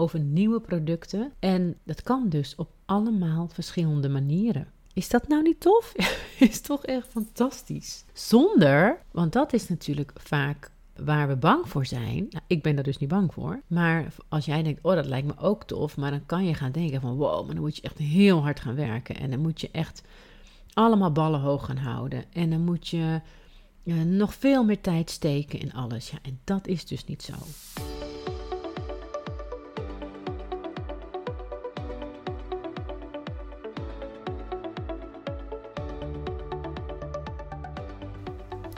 over nieuwe producten. En dat kan dus op allemaal verschillende manieren. Is dat nou niet tof? is toch echt fantastisch. Zonder, want dat is natuurlijk vaak waar we bang voor zijn. Nou, ik ben daar dus niet bang voor. Maar als jij denkt, oh, dat lijkt me ook tof. Maar dan kan je gaan denken van, wow, maar dan moet je echt heel hard gaan werken. En dan moet je echt allemaal ballen hoog gaan houden. En dan moet je uh, nog veel meer tijd steken in alles. Ja, en dat is dus niet zo.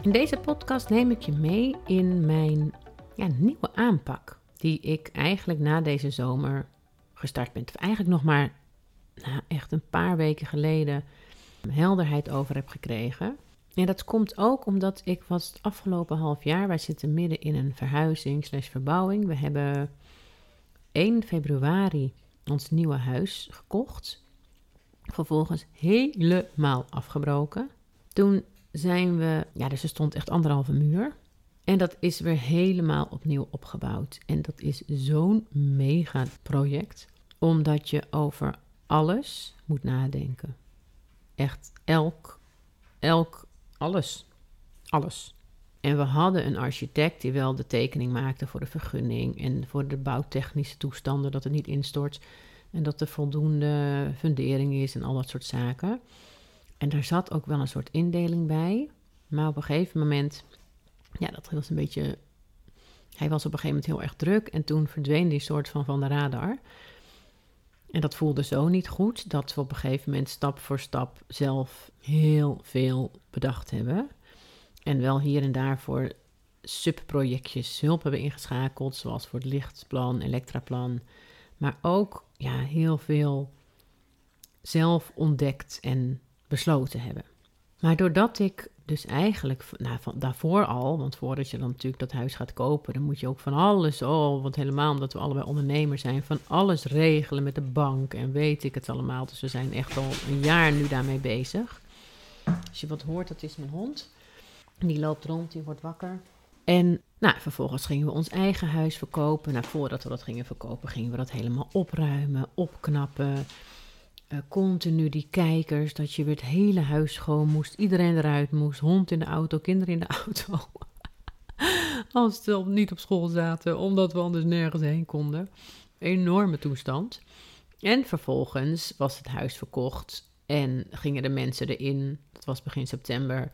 In deze podcast neem ik je mee in mijn ja, nieuwe aanpak, die ik eigenlijk na deze zomer gestart ben. Of eigenlijk nog maar nou, echt een paar weken geleden helderheid over heb gekregen. En dat komt ook omdat ik was het afgelopen half jaar, wij zitten midden in een verhuizing slash verbouwing. We hebben 1 februari ons nieuwe huis gekocht. Vervolgens helemaal afgebroken. Toen zijn we, ja, dus er stond echt anderhalve muur. En dat is weer helemaal opnieuw opgebouwd. En dat is zo'n mega project, omdat je over alles moet nadenken. Echt elk, elk, alles. Alles. En we hadden een architect die wel de tekening maakte voor de vergunning en voor de bouwtechnische toestanden, dat het niet instort en dat er voldoende fundering is en al dat soort zaken. En daar zat ook wel een soort indeling bij. Maar op een gegeven moment, ja, dat was een beetje. Hij was op een gegeven moment heel erg druk en toen verdween die soort van van de radar. En dat voelde zo niet goed dat we op een gegeven moment stap voor stap zelf heel veel bedacht hebben. En wel hier en daar voor subprojectjes hulp hebben ingeschakeld, zoals voor het lichtplan, elektraplan. Maar ook ja, heel veel zelf ontdekt en besloten hebben. Maar doordat ik dus eigenlijk, nou, van, daarvoor al, want voordat je dan natuurlijk dat huis gaat kopen, dan moet je ook van alles, oh, want helemaal omdat we allebei ondernemers zijn, van alles regelen met de bank en weet ik het allemaal. Dus we zijn echt al een jaar nu daarmee bezig. Als je wat hoort, dat is mijn hond. Die loopt rond, die wordt wakker. En nou, vervolgens gingen we ons eigen huis verkopen. Nou, voordat we dat gingen verkopen, gingen we dat helemaal opruimen, opknappen. Uh, continu die kijkers, dat je weer het hele huis schoon moest, iedereen eruit moest, hond in de auto, kinderen in de auto. Als ze niet op school zaten, omdat we anders nergens heen konden. Enorme toestand. En vervolgens was het huis verkocht en gingen de mensen erin. Dat was begin september.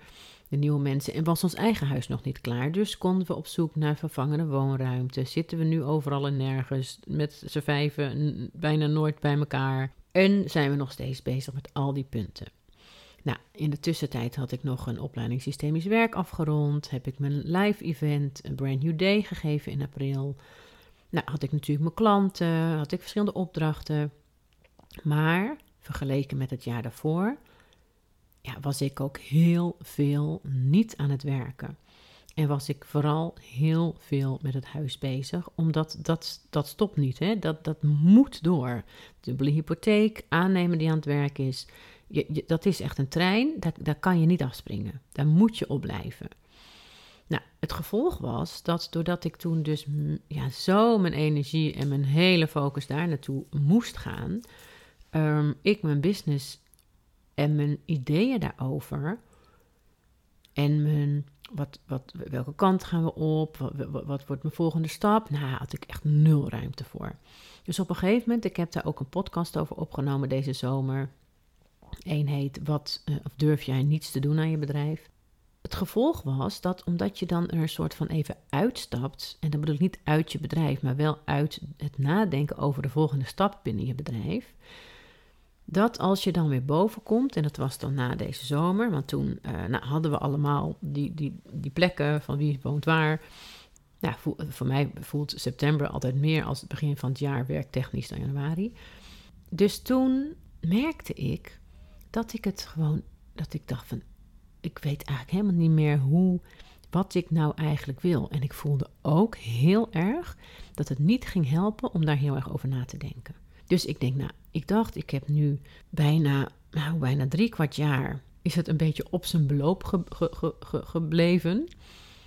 De nieuwe mensen. En was ons eigen huis nog niet klaar. Dus konden we op zoek naar vervangende woonruimte. Zitten we nu overal en nergens. Met z'n vijven bijna nooit bij elkaar. En zijn we nog steeds bezig met al die punten. Nou, in de tussentijd had ik nog een opleiding systemisch werk afgerond. Heb ik mijn live event, een brand new day, gegeven in april. Nou, had ik natuurlijk mijn klanten, had ik verschillende opdrachten. Maar vergeleken met het jaar daarvoor, ja, was ik ook heel veel niet aan het werken. En was ik vooral heel veel met het huis bezig, omdat dat, dat stopt niet. Hè? Dat, dat moet door. Dubbele hypotheek, aannemer die aan het werk is. Dat is echt een trein, daar, daar kan je niet afspringen. Daar moet je op blijven. Nou, het gevolg was dat doordat ik toen dus ja, zo mijn energie en mijn hele focus daar naartoe moest gaan, um, ik mijn business en mijn ideeën daarover en mijn wat, wat, welke kant gaan we op? Wat, wordt mijn volgende stap? Nou, had ik echt nul ruimte voor. Dus op een gegeven moment, ik heb daar ook een podcast over opgenomen deze zomer. Eén heet, wat uh, of durf jij niets te doen aan je bedrijf? Het gevolg was dat omdat je dan er een soort van even uitstapt, en dan bedoel ik niet uit je bedrijf, maar wel uit het nadenken over de volgende stap binnen je bedrijf, dat als je dan weer boven komt, en dat was dan na deze zomer, want toen uh, nou, hadden we allemaal die, die, die plekken van wie woont waar. Ja, voor mij voelt september altijd meer als het begin van het jaar werktechnisch dan januari. Dus toen merkte ik dat ik het gewoon, dat ik dacht van, ik weet eigenlijk helemaal niet meer hoe, wat ik nou eigenlijk wil. En ik voelde ook heel erg dat het niet ging helpen om daar heel erg over na te denken. Dus ik denk, nou, ik dacht, ik heb nu bijna, nou, bijna drie kwart jaar is het een beetje op zijn beloop gebleven.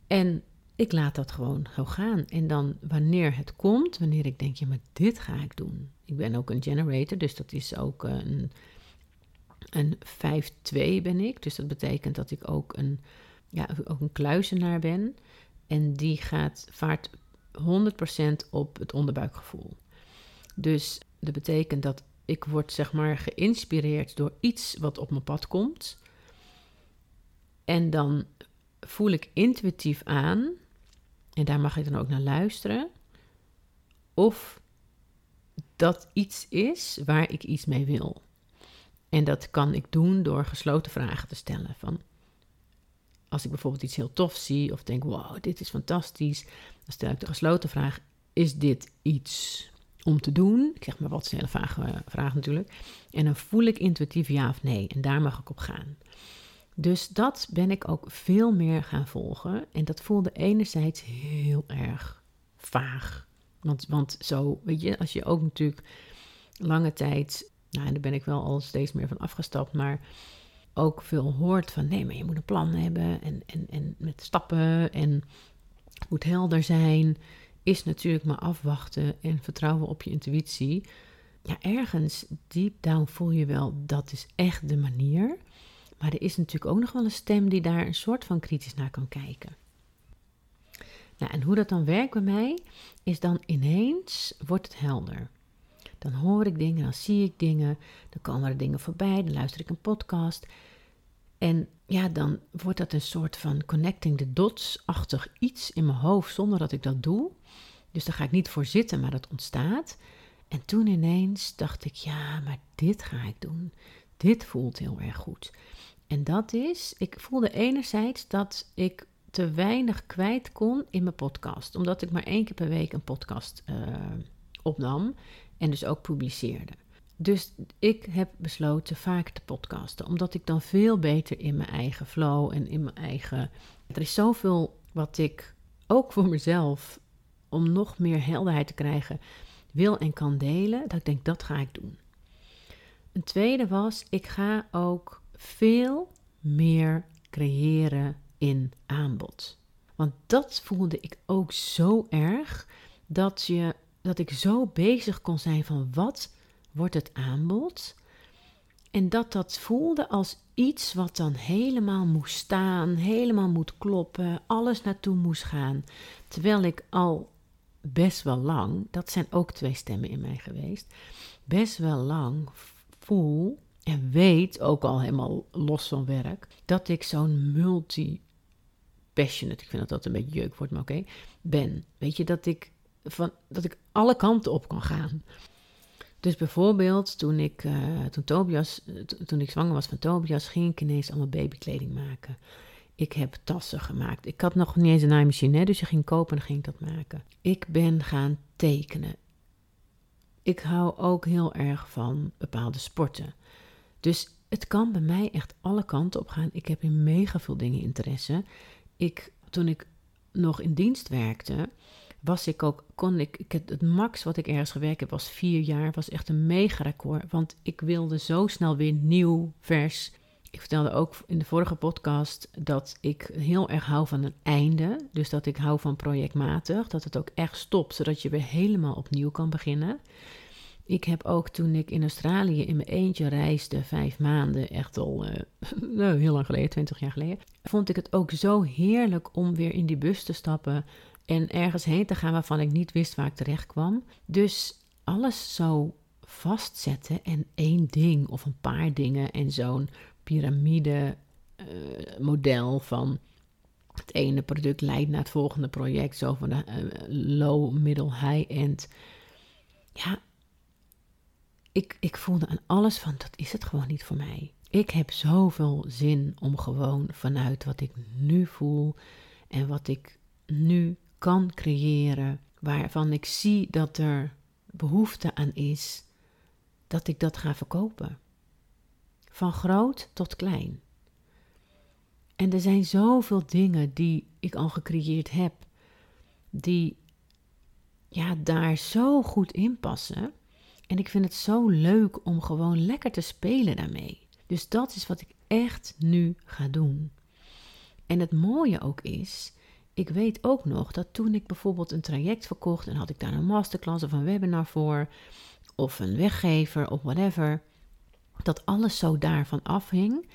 En ik laat dat gewoon zo gaan. En dan wanneer het komt, wanneer ik denk, ja, maar dit ga ik doen. Ik ben ook een generator, dus dat is ook een, een 5-2 ben ik. Dus dat betekent dat ik ook een, ja, ook een kluizenaar ben. En die gaat, vaart 100% op het onderbuikgevoel. Dus dat betekent dat ik word zeg maar geïnspireerd door iets wat op mijn pad komt. En dan voel ik intuïtief aan, en daar mag ik dan ook naar luisteren, of dat iets is waar ik iets mee wil. En dat kan ik doen door gesloten vragen te stellen. Van als ik bijvoorbeeld iets heel tof zie of denk, wow, dit is fantastisch, dan stel ik de gesloten vraag, is dit iets om te doen? Ik zeg maar wat hele vage vraag natuurlijk. En dan voel ik intuïtief ja of nee en daar mag ik op gaan. Dus dat ben ik ook veel meer gaan volgen. En dat voelde enerzijds heel erg vaag. Want, want zo, weet je, als je ook natuurlijk lange tijd, nou, en daar ben ik wel al steeds meer van afgestapt, maar ook veel hoort van nee, maar je moet een plan hebben en, en, en met stappen en het moet helder zijn, is natuurlijk maar afwachten en vertrouwen op je intuïtie. Ja, ergens deep down voel je wel dat is echt de manier. Maar er is natuurlijk ook nog wel een stem die daar een soort van kritisch naar kan kijken. Nou, en hoe dat dan werkt bij mij, is dan ineens wordt het helder. Dan hoor ik dingen, dan zie ik dingen, dan komen er dingen voorbij, dan luister ik een podcast. En ja, dan wordt dat een soort van connecting the dots-achtig iets in mijn hoofd zonder dat ik dat doe. Dus daar ga ik niet voor zitten, maar dat ontstaat. En toen ineens dacht ik, ja, maar dit ga ik doen. Dit voelt heel erg goed. En dat is, ik voelde enerzijds dat ik te weinig kwijt kon in mijn podcast. Omdat ik maar één keer per week een podcast uh, opnam en dus ook publiceerde. Dus ik heb besloten vaak te podcasten, omdat ik dan veel beter in mijn eigen flow en in mijn eigen. Er is zoveel wat ik ook voor mezelf, om nog meer helderheid te krijgen, wil en kan delen, dat ik denk dat ga ik doen. Een tweede was, ik ga ook veel meer creëren in aanbod. Want dat voelde ik ook zo erg dat, je, dat ik zo bezig kon zijn van wat wordt het aanbod. En dat dat voelde als iets wat dan helemaal moest staan, helemaal moet kloppen, alles naartoe moest gaan. Terwijl ik al best wel lang, dat zijn ook twee stemmen in mij geweest, best wel lang voel en weet, ook al helemaal los van werk, dat ik zo'n multi-passionate, ik vind dat dat een beetje jeuk wordt, maar oké, ben. Weet je, dat ik, van, dat ik alle kanten op kan gaan. Dus bijvoorbeeld toen ik, uh, toen, Tobias, toen ik zwanger was van Tobias, ging ik ineens allemaal babykleding maken. Ik heb tassen gemaakt. Ik had nog niet eens een naaimachine, dus je ging kopen en ging ik dat maken. Ik ben gaan tekenen. Ik hou ook heel erg van bepaalde sporten. Dus het kan bij mij echt alle kanten op gaan. Ik heb in mega veel dingen interesse. Ik, toen ik nog in dienst werkte, was ik ook, kon ik, het, max wat ik ergens gewerkt heb was vier jaar, was echt een mega record, want ik wilde zo snel weer nieuw, vers. Ik vertelde ook in de vorige podcast dat ik heel erg hou van een einde, dus dat ik hou van projectmatig, dat het ook echt stopt, zodat je weer helemaal opnieuw kan beginnen. Ik heb ook toen ik in Australië in mijn eentje reisde, vijf maanden, echt al uh, heel lang geleden, twintig jaar geleden, vond ik het ook zo heerlijk om weer in die bus te stappen en ergens heen te gaan waarvan ik niet wist waar ik terecht kwam. Dus alles zo vastzetten en één ding of een paar dingen en zo'n piramide uh, model van het ene product leidt naar het volgende project, zo van de uh, low, middle, high-end. Ja, ik, ik voelde aan alles van dat is het gewoon niet voor mij. Ik heb zoveel zin om gewoon vanuit wat ik nu voel en wat ik nu kan creëren, waarvan ik zie dat er behoefte aan is, dat ik dat ga verkopen. Van groot tot klein. En er zijn zoveel dingen die ik al gecreëerd heb, die ja, daar zo goed in passen. En ik vind het zo leuk om gewoon lekker te spelen daarmee. Dus dat is wat ik echt nu ga doen. En het mooie ook is, ik weet ook nog dat toen ik bijvoorbeeld een traject verkocht en had ik daar een masterclass of een webinar voor, of een weggever of whatever, dat alles zo daarvan afhing.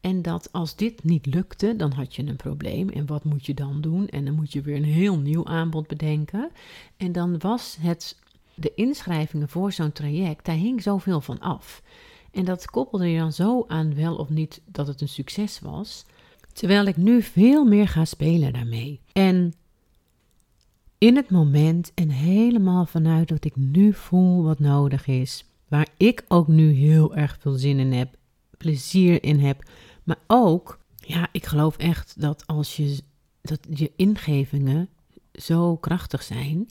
En dat als dit niet lukte, dan had je een probleem. En wat moet je dan doen? En dan moet je weer een heel nieuw aanbod bedenken. En dan was het de inschrijvingen voor zo'n traject, daar hing zoveel van af. En dat koppelde je dan zo aan wel of niet dat het een succes was. Terwijl ik nu veel meer ga spelen daarmee. En in het moment en helemaal vanuit wat ik nu voel wat nodig is. Waar ik ook nu heel erg veel zin in heb, plezier in heb. Maar ook, ja, ik geloof echt dat als je, dat je ingevingen zo krachtig zijn.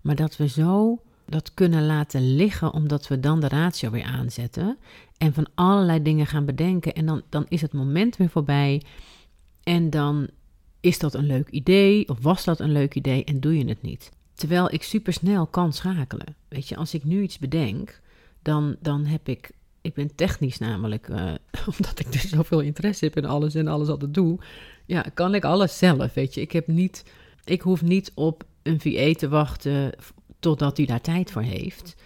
Maar dat we zo dat kunnen laten liggen, omdat we dan de ratio weer aanzetten. En van allerlei dingen gaan bedenken. En dan, dan is het moment weer voorbij. En dan is dat een leuk idee, of was dat een leuk idee en doe je het niet. Terwijl ik supersnel kan schakelen. Weet je, als ik nu iets bedenk, dan, dan heb ik. Ik ben technisch namelijk, uh, omdat ik dus zoveel interesse heb in alles en alles altijd doe. Ja, kan ik alles zelf. Weet je, ik heb niet. Ik hoef niet op een VA te wachten totdat hij daar tijd voor heeft.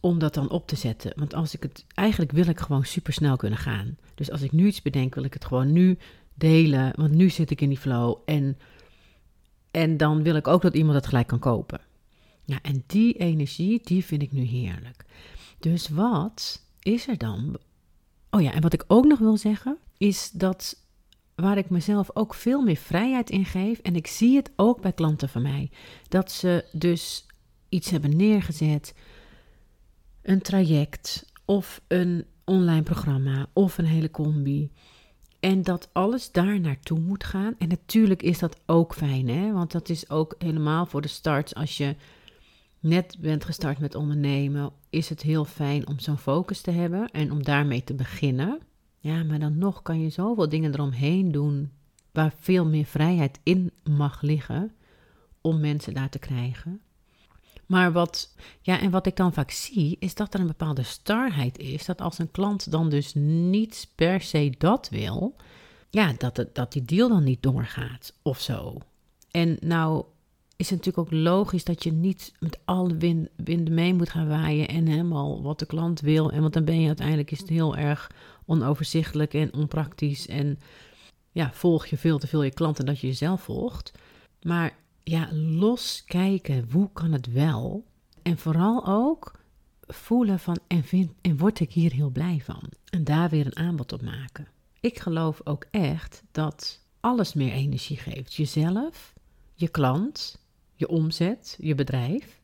Om dat dan op te zetten. Want als ik het. Eigenlijk wil ik gewoon super snel kunnen gaan. Dus als ik nu iets bedenk, wil ik het gewoon nu delen. Want nu zit ik in die flow. En, en dan wil ik ook dat iemand het gelijk kan kopen. Ja, en die energie, die vind ik nu heerlijk. Dus wat is er dan? Oh ja, en wat ik ook nog wil zeggen, is dat waar ik mezelf ook veel meer vrijheid in geef. En ik zie het ook bij klanten van mij. Dat ze dus iets hebben neergezet. Een traject of een online programma of een hele combi. En dat alles daar naartoe moet gaan. En natuurlijk is dat ook fijn, hè? Want dat is ook helemaal voor de start. Als je net bent gestart met ondernemen, is het heel fijn om zo'n focus te hebben en om daarmee te beginnen. Ja, maar dan nog kan je zoveel dingen eromheen doen waar veel meer vrijheid in mag liggen om mensen daar te krijgen. Maar wat, ja, en wat ik dan vaak zie, is dat er een bepaalde starheid is. Dat als een klant dan dus niet per se dat wil, ja, dat, het, dat die deal dan niet doorgaat of zo. En nou is het natuurlijk ook logisch dat je niet met alle wind, winden mee moet gaan waaien en helemaal wat de klant wil. En want dan ben je uiteindelijk is het heel erg onoverzichtelijk en onpraktisch. En ja, volg je veel te veel je klanten dat je jezelf volgt. Maar ja, los kijken, hoe kan het wel? En vooral ook voelen van, en, vind, en word ik hier heel blij van? En daar weer een aanbod op maken. Ik geloof ook echt dat alles meer energie geeft. Jezelf, je klant, je omzet, je bedrijf.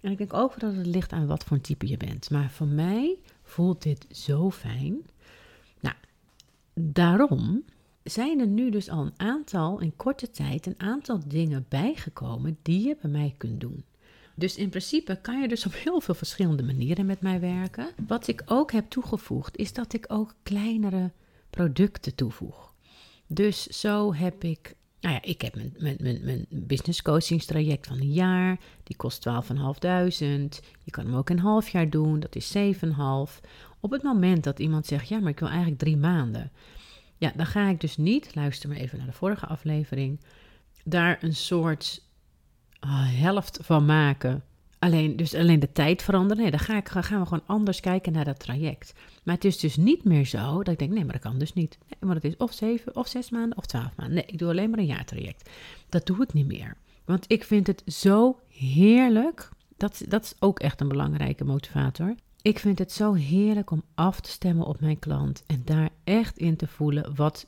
En ik denk ook dat het ligt aan wat voor type je bent. Maar voor mij voelt dit zo fijn. Nou, daarom zijn er nu dus al een aantal, in korte tijd, een aantal dingen bijgekomen die je bij mij kunt doen. Dus in principe kan je dus op heel veel verschillende manieren met mij werken. Wat ik ook heb toegevoegd, is dat ik ook kleinere producten toevoeg. Dus zo heb ik nou ja, ik heb mijn, mijn, mijn, business coachingstraject van een jaar. Die kost 12.500. Je kan hem ook een half jaar doen. Dat is 7,5. Op het moment dat iemand zegt, ja, maar ik wil eigenlijk drie maanden. Ja, dan ga ik dus niet, luister maar even naar de vorige aflevering, daar een soort uh, helft van maken Alleen, dus alleen de tijd veranderen. Nee, dan, ga ik, gaan we gewoon anders kijken naar dat traject. Maar het is dus niet meer zo dat ik denk, nee, maar dat kan dus niet. Nee, maar het is of zeven, of zes maanden, of twaalf maanden. Nee, ik doe alleen maar een jaartraject. Dat doe ik niet meer. Want ik vind het zo heerlijk. Dat, dat is ook echt een belangrijke motivator. Ik vind het zo heerlijk om af te stemmen op mijn klant. En daar echt in te voelen wat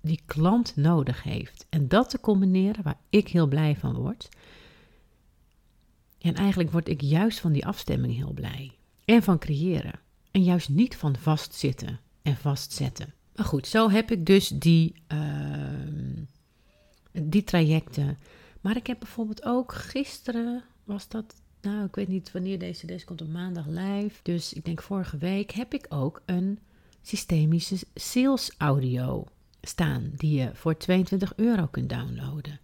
die klant nodig heeft. En dat te combineren waar ik heel blij van word en eigenlijk word ik juist van die afstemming heel blij. En van creëren. En juist niet van vastzitten en vastzetten. Maar goed, zo heb ik dus die, uh, die trajecten. Maar ik heb bijvoorbeeld ook gisteren, was dat, nou ik weet niet wanneer deze des komt op maandag live. Dus ik denk vorige week heb ik ook een systemische sales audio staan. Die je voor 22 euro kunt downloaden.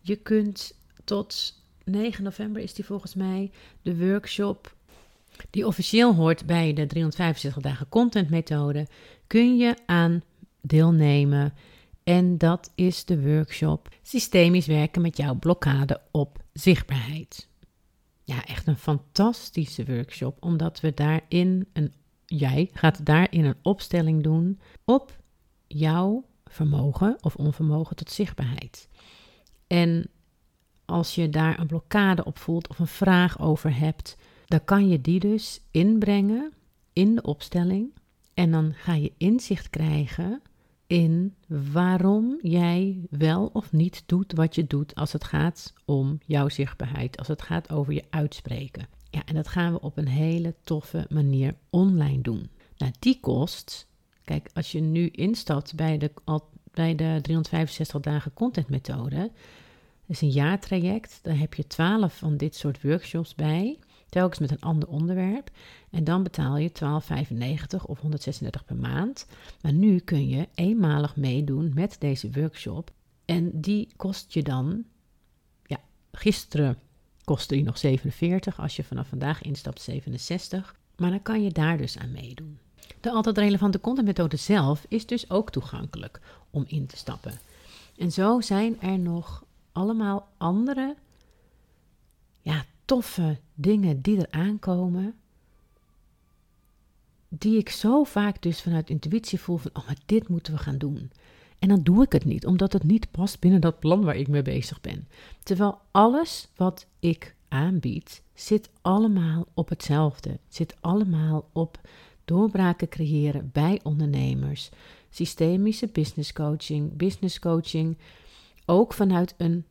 Je kunt tot 9 november is die volgens mij de workshop die officieel hoort bij de 365 dagen content methode. Kun je aan deelnemen En dat is de workshop Systemisch werken met jouw blokkade op zichtbaarheid. Ja, echt een fantastische workshop, omdat we daarin een jij gaat daarin een opstelling doen op jouw vermogen of onvermogen tot zichtbaarheid. En als je daar een blokkade op voelt of een vraag over hebt, dan kan je die dus inbrengen in de opstelling. En dan ga je inzicht krijgen in waarom jij wel of niet doet wat je doet als het gaat om jouw zichtbaarheid, als het gaat over je uitspreken. Ja, en dat gaan we op een hele toffe manier online doen. Nou, die kost, kijk, als je nu instapt bij de, bij de 365 dagen content methode, is een jaartraject, daar heb je 12 van dit soort workshops bij, telkens met een ander onderwerp. En dan betaal je 12,95 of 136 per maand. Maar nu kun je eenmalig meedoen met deze workshop. En die kost je dan, ja, gisteren kostte die nog 47. Als je vanaf vandaag instapt, 67. Maar dan kan je daar dus aan meedoen. De altijd relevante contentmethode zelf is dus ook toegankelijk om in te stappen. En zo zijn er nog allemaal andere ja, toffe dingen die er aankomen. Die ik zo vaak dus vanuit intuïtie voel van, oh maar dit moeten we gaan doen. En dan doe ik het niet, omdat het niet past binnen dat plan waar ik mee bezig ben. Terwijl alles wat ik aanbied, zit allemaal op hetzelfde. Zit allemaal op doorbraken creëren bij ondernemers. Systemische business coaching, business coaching. Ook vanuit een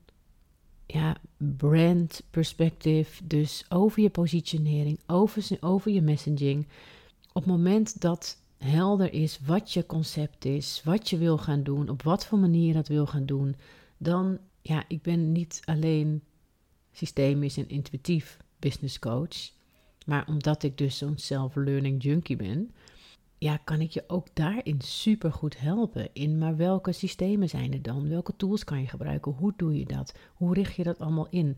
ja, brand perspective. Dus over je positionering, over, over je messaging. Op het moment dat helder is wat je concept is, wat je wil gaan doen, op wat voor manier dat wil gaan doen, dan, ja, ik ben niet alleen systemisch en intuïtief business coach, maar omdat ik dus zo'n self-learning junkie ben, ja, kan ik je ook daarin super goed helpen. In maar welke systemen zijn er dan? Welke tools kan je gebruiken? Hoe doe je dat? Hoe richt je dat allemaal in?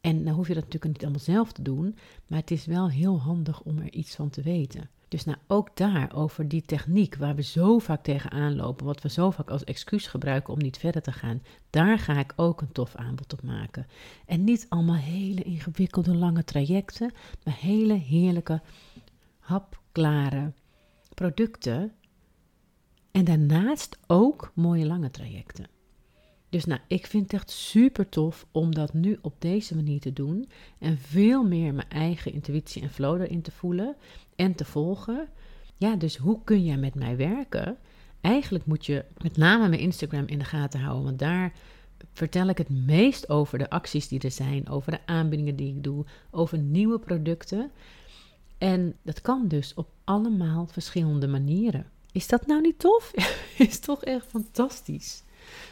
En dan hoef je dat natuurlijk niet allemaal zelf te doen, maar het is wel heel handig om er iets van te weten. Dus nou, ook daar over die techniek waar we zo vaak tegenaan lopen, wat we zo vaak als excuus gebruiken om niet verder te gaan, daar ga ik ook een tof aanbod op maken. En niet allemaal hele ingewikkelde lange trajecten, maar hele heerlijke, hapklare producten. En daarnaast ook mooie lange trajecten. Dus nou, ik vind het echt super tof om dat nu op deze manier te doen. En veel meer mijn eigen intuïtie en flow erin te voelen en te volgen. Ja, dus hoe kun jij met mij werken? Eigenlijk moet je met name mijn Instagram in de gaten houden, want daar vertel ik het meest over de acties die er zijn, over de aanbiedingen die ik doe, over nieuwe producten. En dat kan dus op allemaal verschillende manieren. Is dat nou niet tof? is toch echt fantastisch.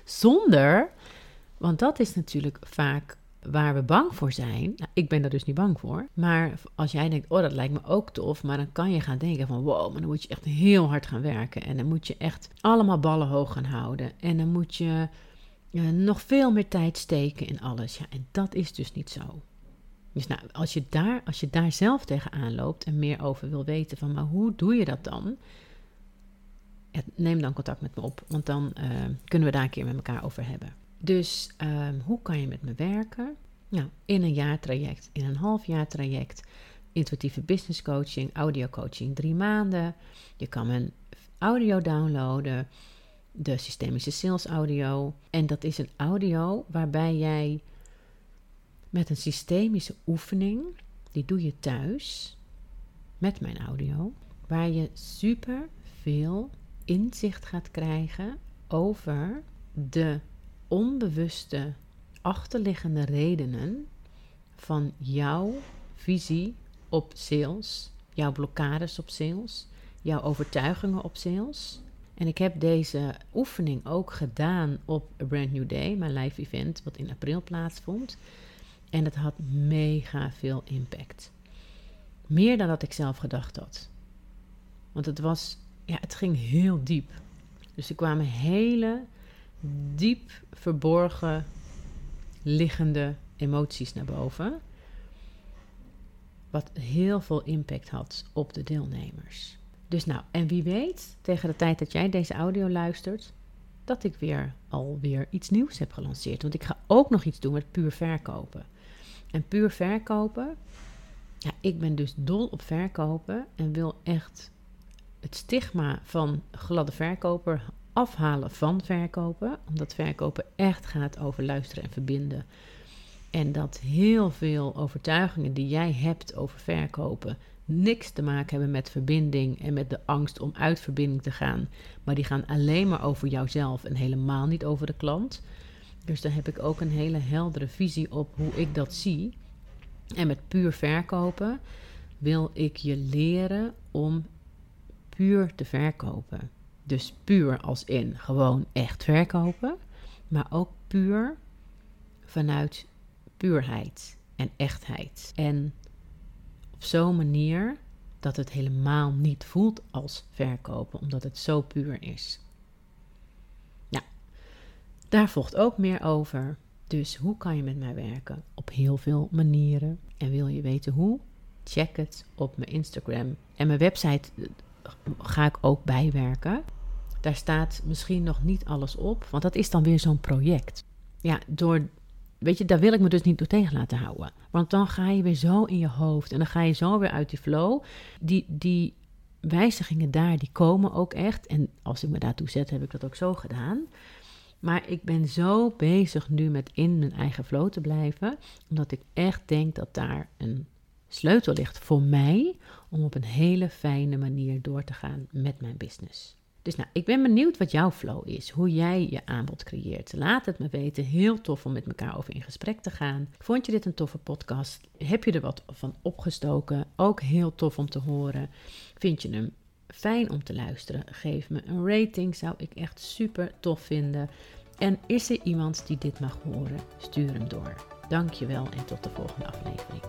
Zonder, want dat is natuurlijk vaak waar we bang voor zijn. Nou, ik ben daar dus niet bang voor. Maar als jij denkt, oh dat lijkt me ook tof. Maar dan kan je gaan denken van, wow, maar dan moet je echt heel hard gaan werken. En dan moet je echt allemaal ballen hoog gaan houden. En dan moet je nog veel meer tijd steken in alles. Ja, en dat is dus niet zo. Dus nou, als je daar, als je daar zelf tegenaan loopt en meer over wil weten van, maar hoe doe je dat dan? neem dan contact met me op, want dan uh, kunnen we daar een keer met elkaar over hebben. Dus um, hoe kan je met me werken? Nou, in een jaartraject, in een half jaar traject, intuïtieve business coaching, audio coaching drie maanden. Je kan mijn audio downloaden, de systemische sales audio. En dat is een audio waarbij jij met een systemische oefening, die doe je thuis met mijn audio, waar je super veel inzicht gaat krijgen over de onbewuste achterliggende redenen van jouw visie op sales, jouw blokkades op sales, jouw overtuigingen op sales. En ik heb deze oefening ook gedaan op A Brand New Day, mijn live event, wat in april plaatsvond. En het had mega veel impact. Meer dan dat ik zelf gedacht had. Want het was, ja, het ging heel diep. Dus er kwamen hele diep verborgen liggende emoties naar boven. Wat heel veel impact had op de deelnemers. Dus nou, en wie weet, tegen de tijd dat jij deze audio luistert, dat ik weer alweer iets nieuws heb gelanceerd. Want ik ga ook nog iets doen met puur verkopen. En puur verkopen, ja, ik ben dus dol op verkopen en wil echt het stigma van gladde verkoper afhalen van verkopen. Omdat verkopen echt gaat over luisteren en verbinden. En dat heel veel overtuigingen die jij hebt over verkopen niks te maken hebben met verbinding en met de angst om uit verbinding te gaan. Maar die gaan alleen maar over jouzelf en helemaal niet over de klant. Dus daar heb ik ook een hele heldere visie op hoe ik dat zie. En met puur verkopen wil ik je leren om puur te verkopen. Dus puur als in gewoon echt verkopen, maar ook puur vanuit puurheid en echtheid. En op zo'n manier dat het helemaal niet voelt als verkopen, omdat het zo puur is. Daar volgt ook meer over. Dus hoe kan je met mij werken? Op heel veel manieren. En wil je weten hoe? Check het op mijn Instagram. En mijn website eh, ga ik ook bijwerken. Daar staat misschien nog niet alles op, want dat is dan weer zo'n project. Ja, door Weet je, daar wil ik me dus niet door tegen laten houden. Want dan ga je weer zo in je hoofd en dan ga je zo weer uit die flow. Die, die wijzigingen daar, die komen ook echt. En als ik me daartoe zet, heb ik dat ook zo gedaan. Maar ik ben zo bezig nu met in mijn eigen flow te blijven. Omdat ik echt denk dat daar een sleutel ligt voor mij om op een hele fijne manier door te gaan met mijn business. Dus nou, ik ben benieuwd wat jouw flow is, hoe jij je aanbod creëert. Laat het me weten. Heel tof om met elkaar over in gesprek te gaan. Vond je dit een toffe podcast? Heb je er wat van opgestoken? Ook heel tof om te horen. Vind je hem fijn om te luisteren? Geef me een rating, zou ik echt super tof vinden. En is er iemand die dit mag horen? Stuur hem door. Dankjewel en tot de volgende aflevering.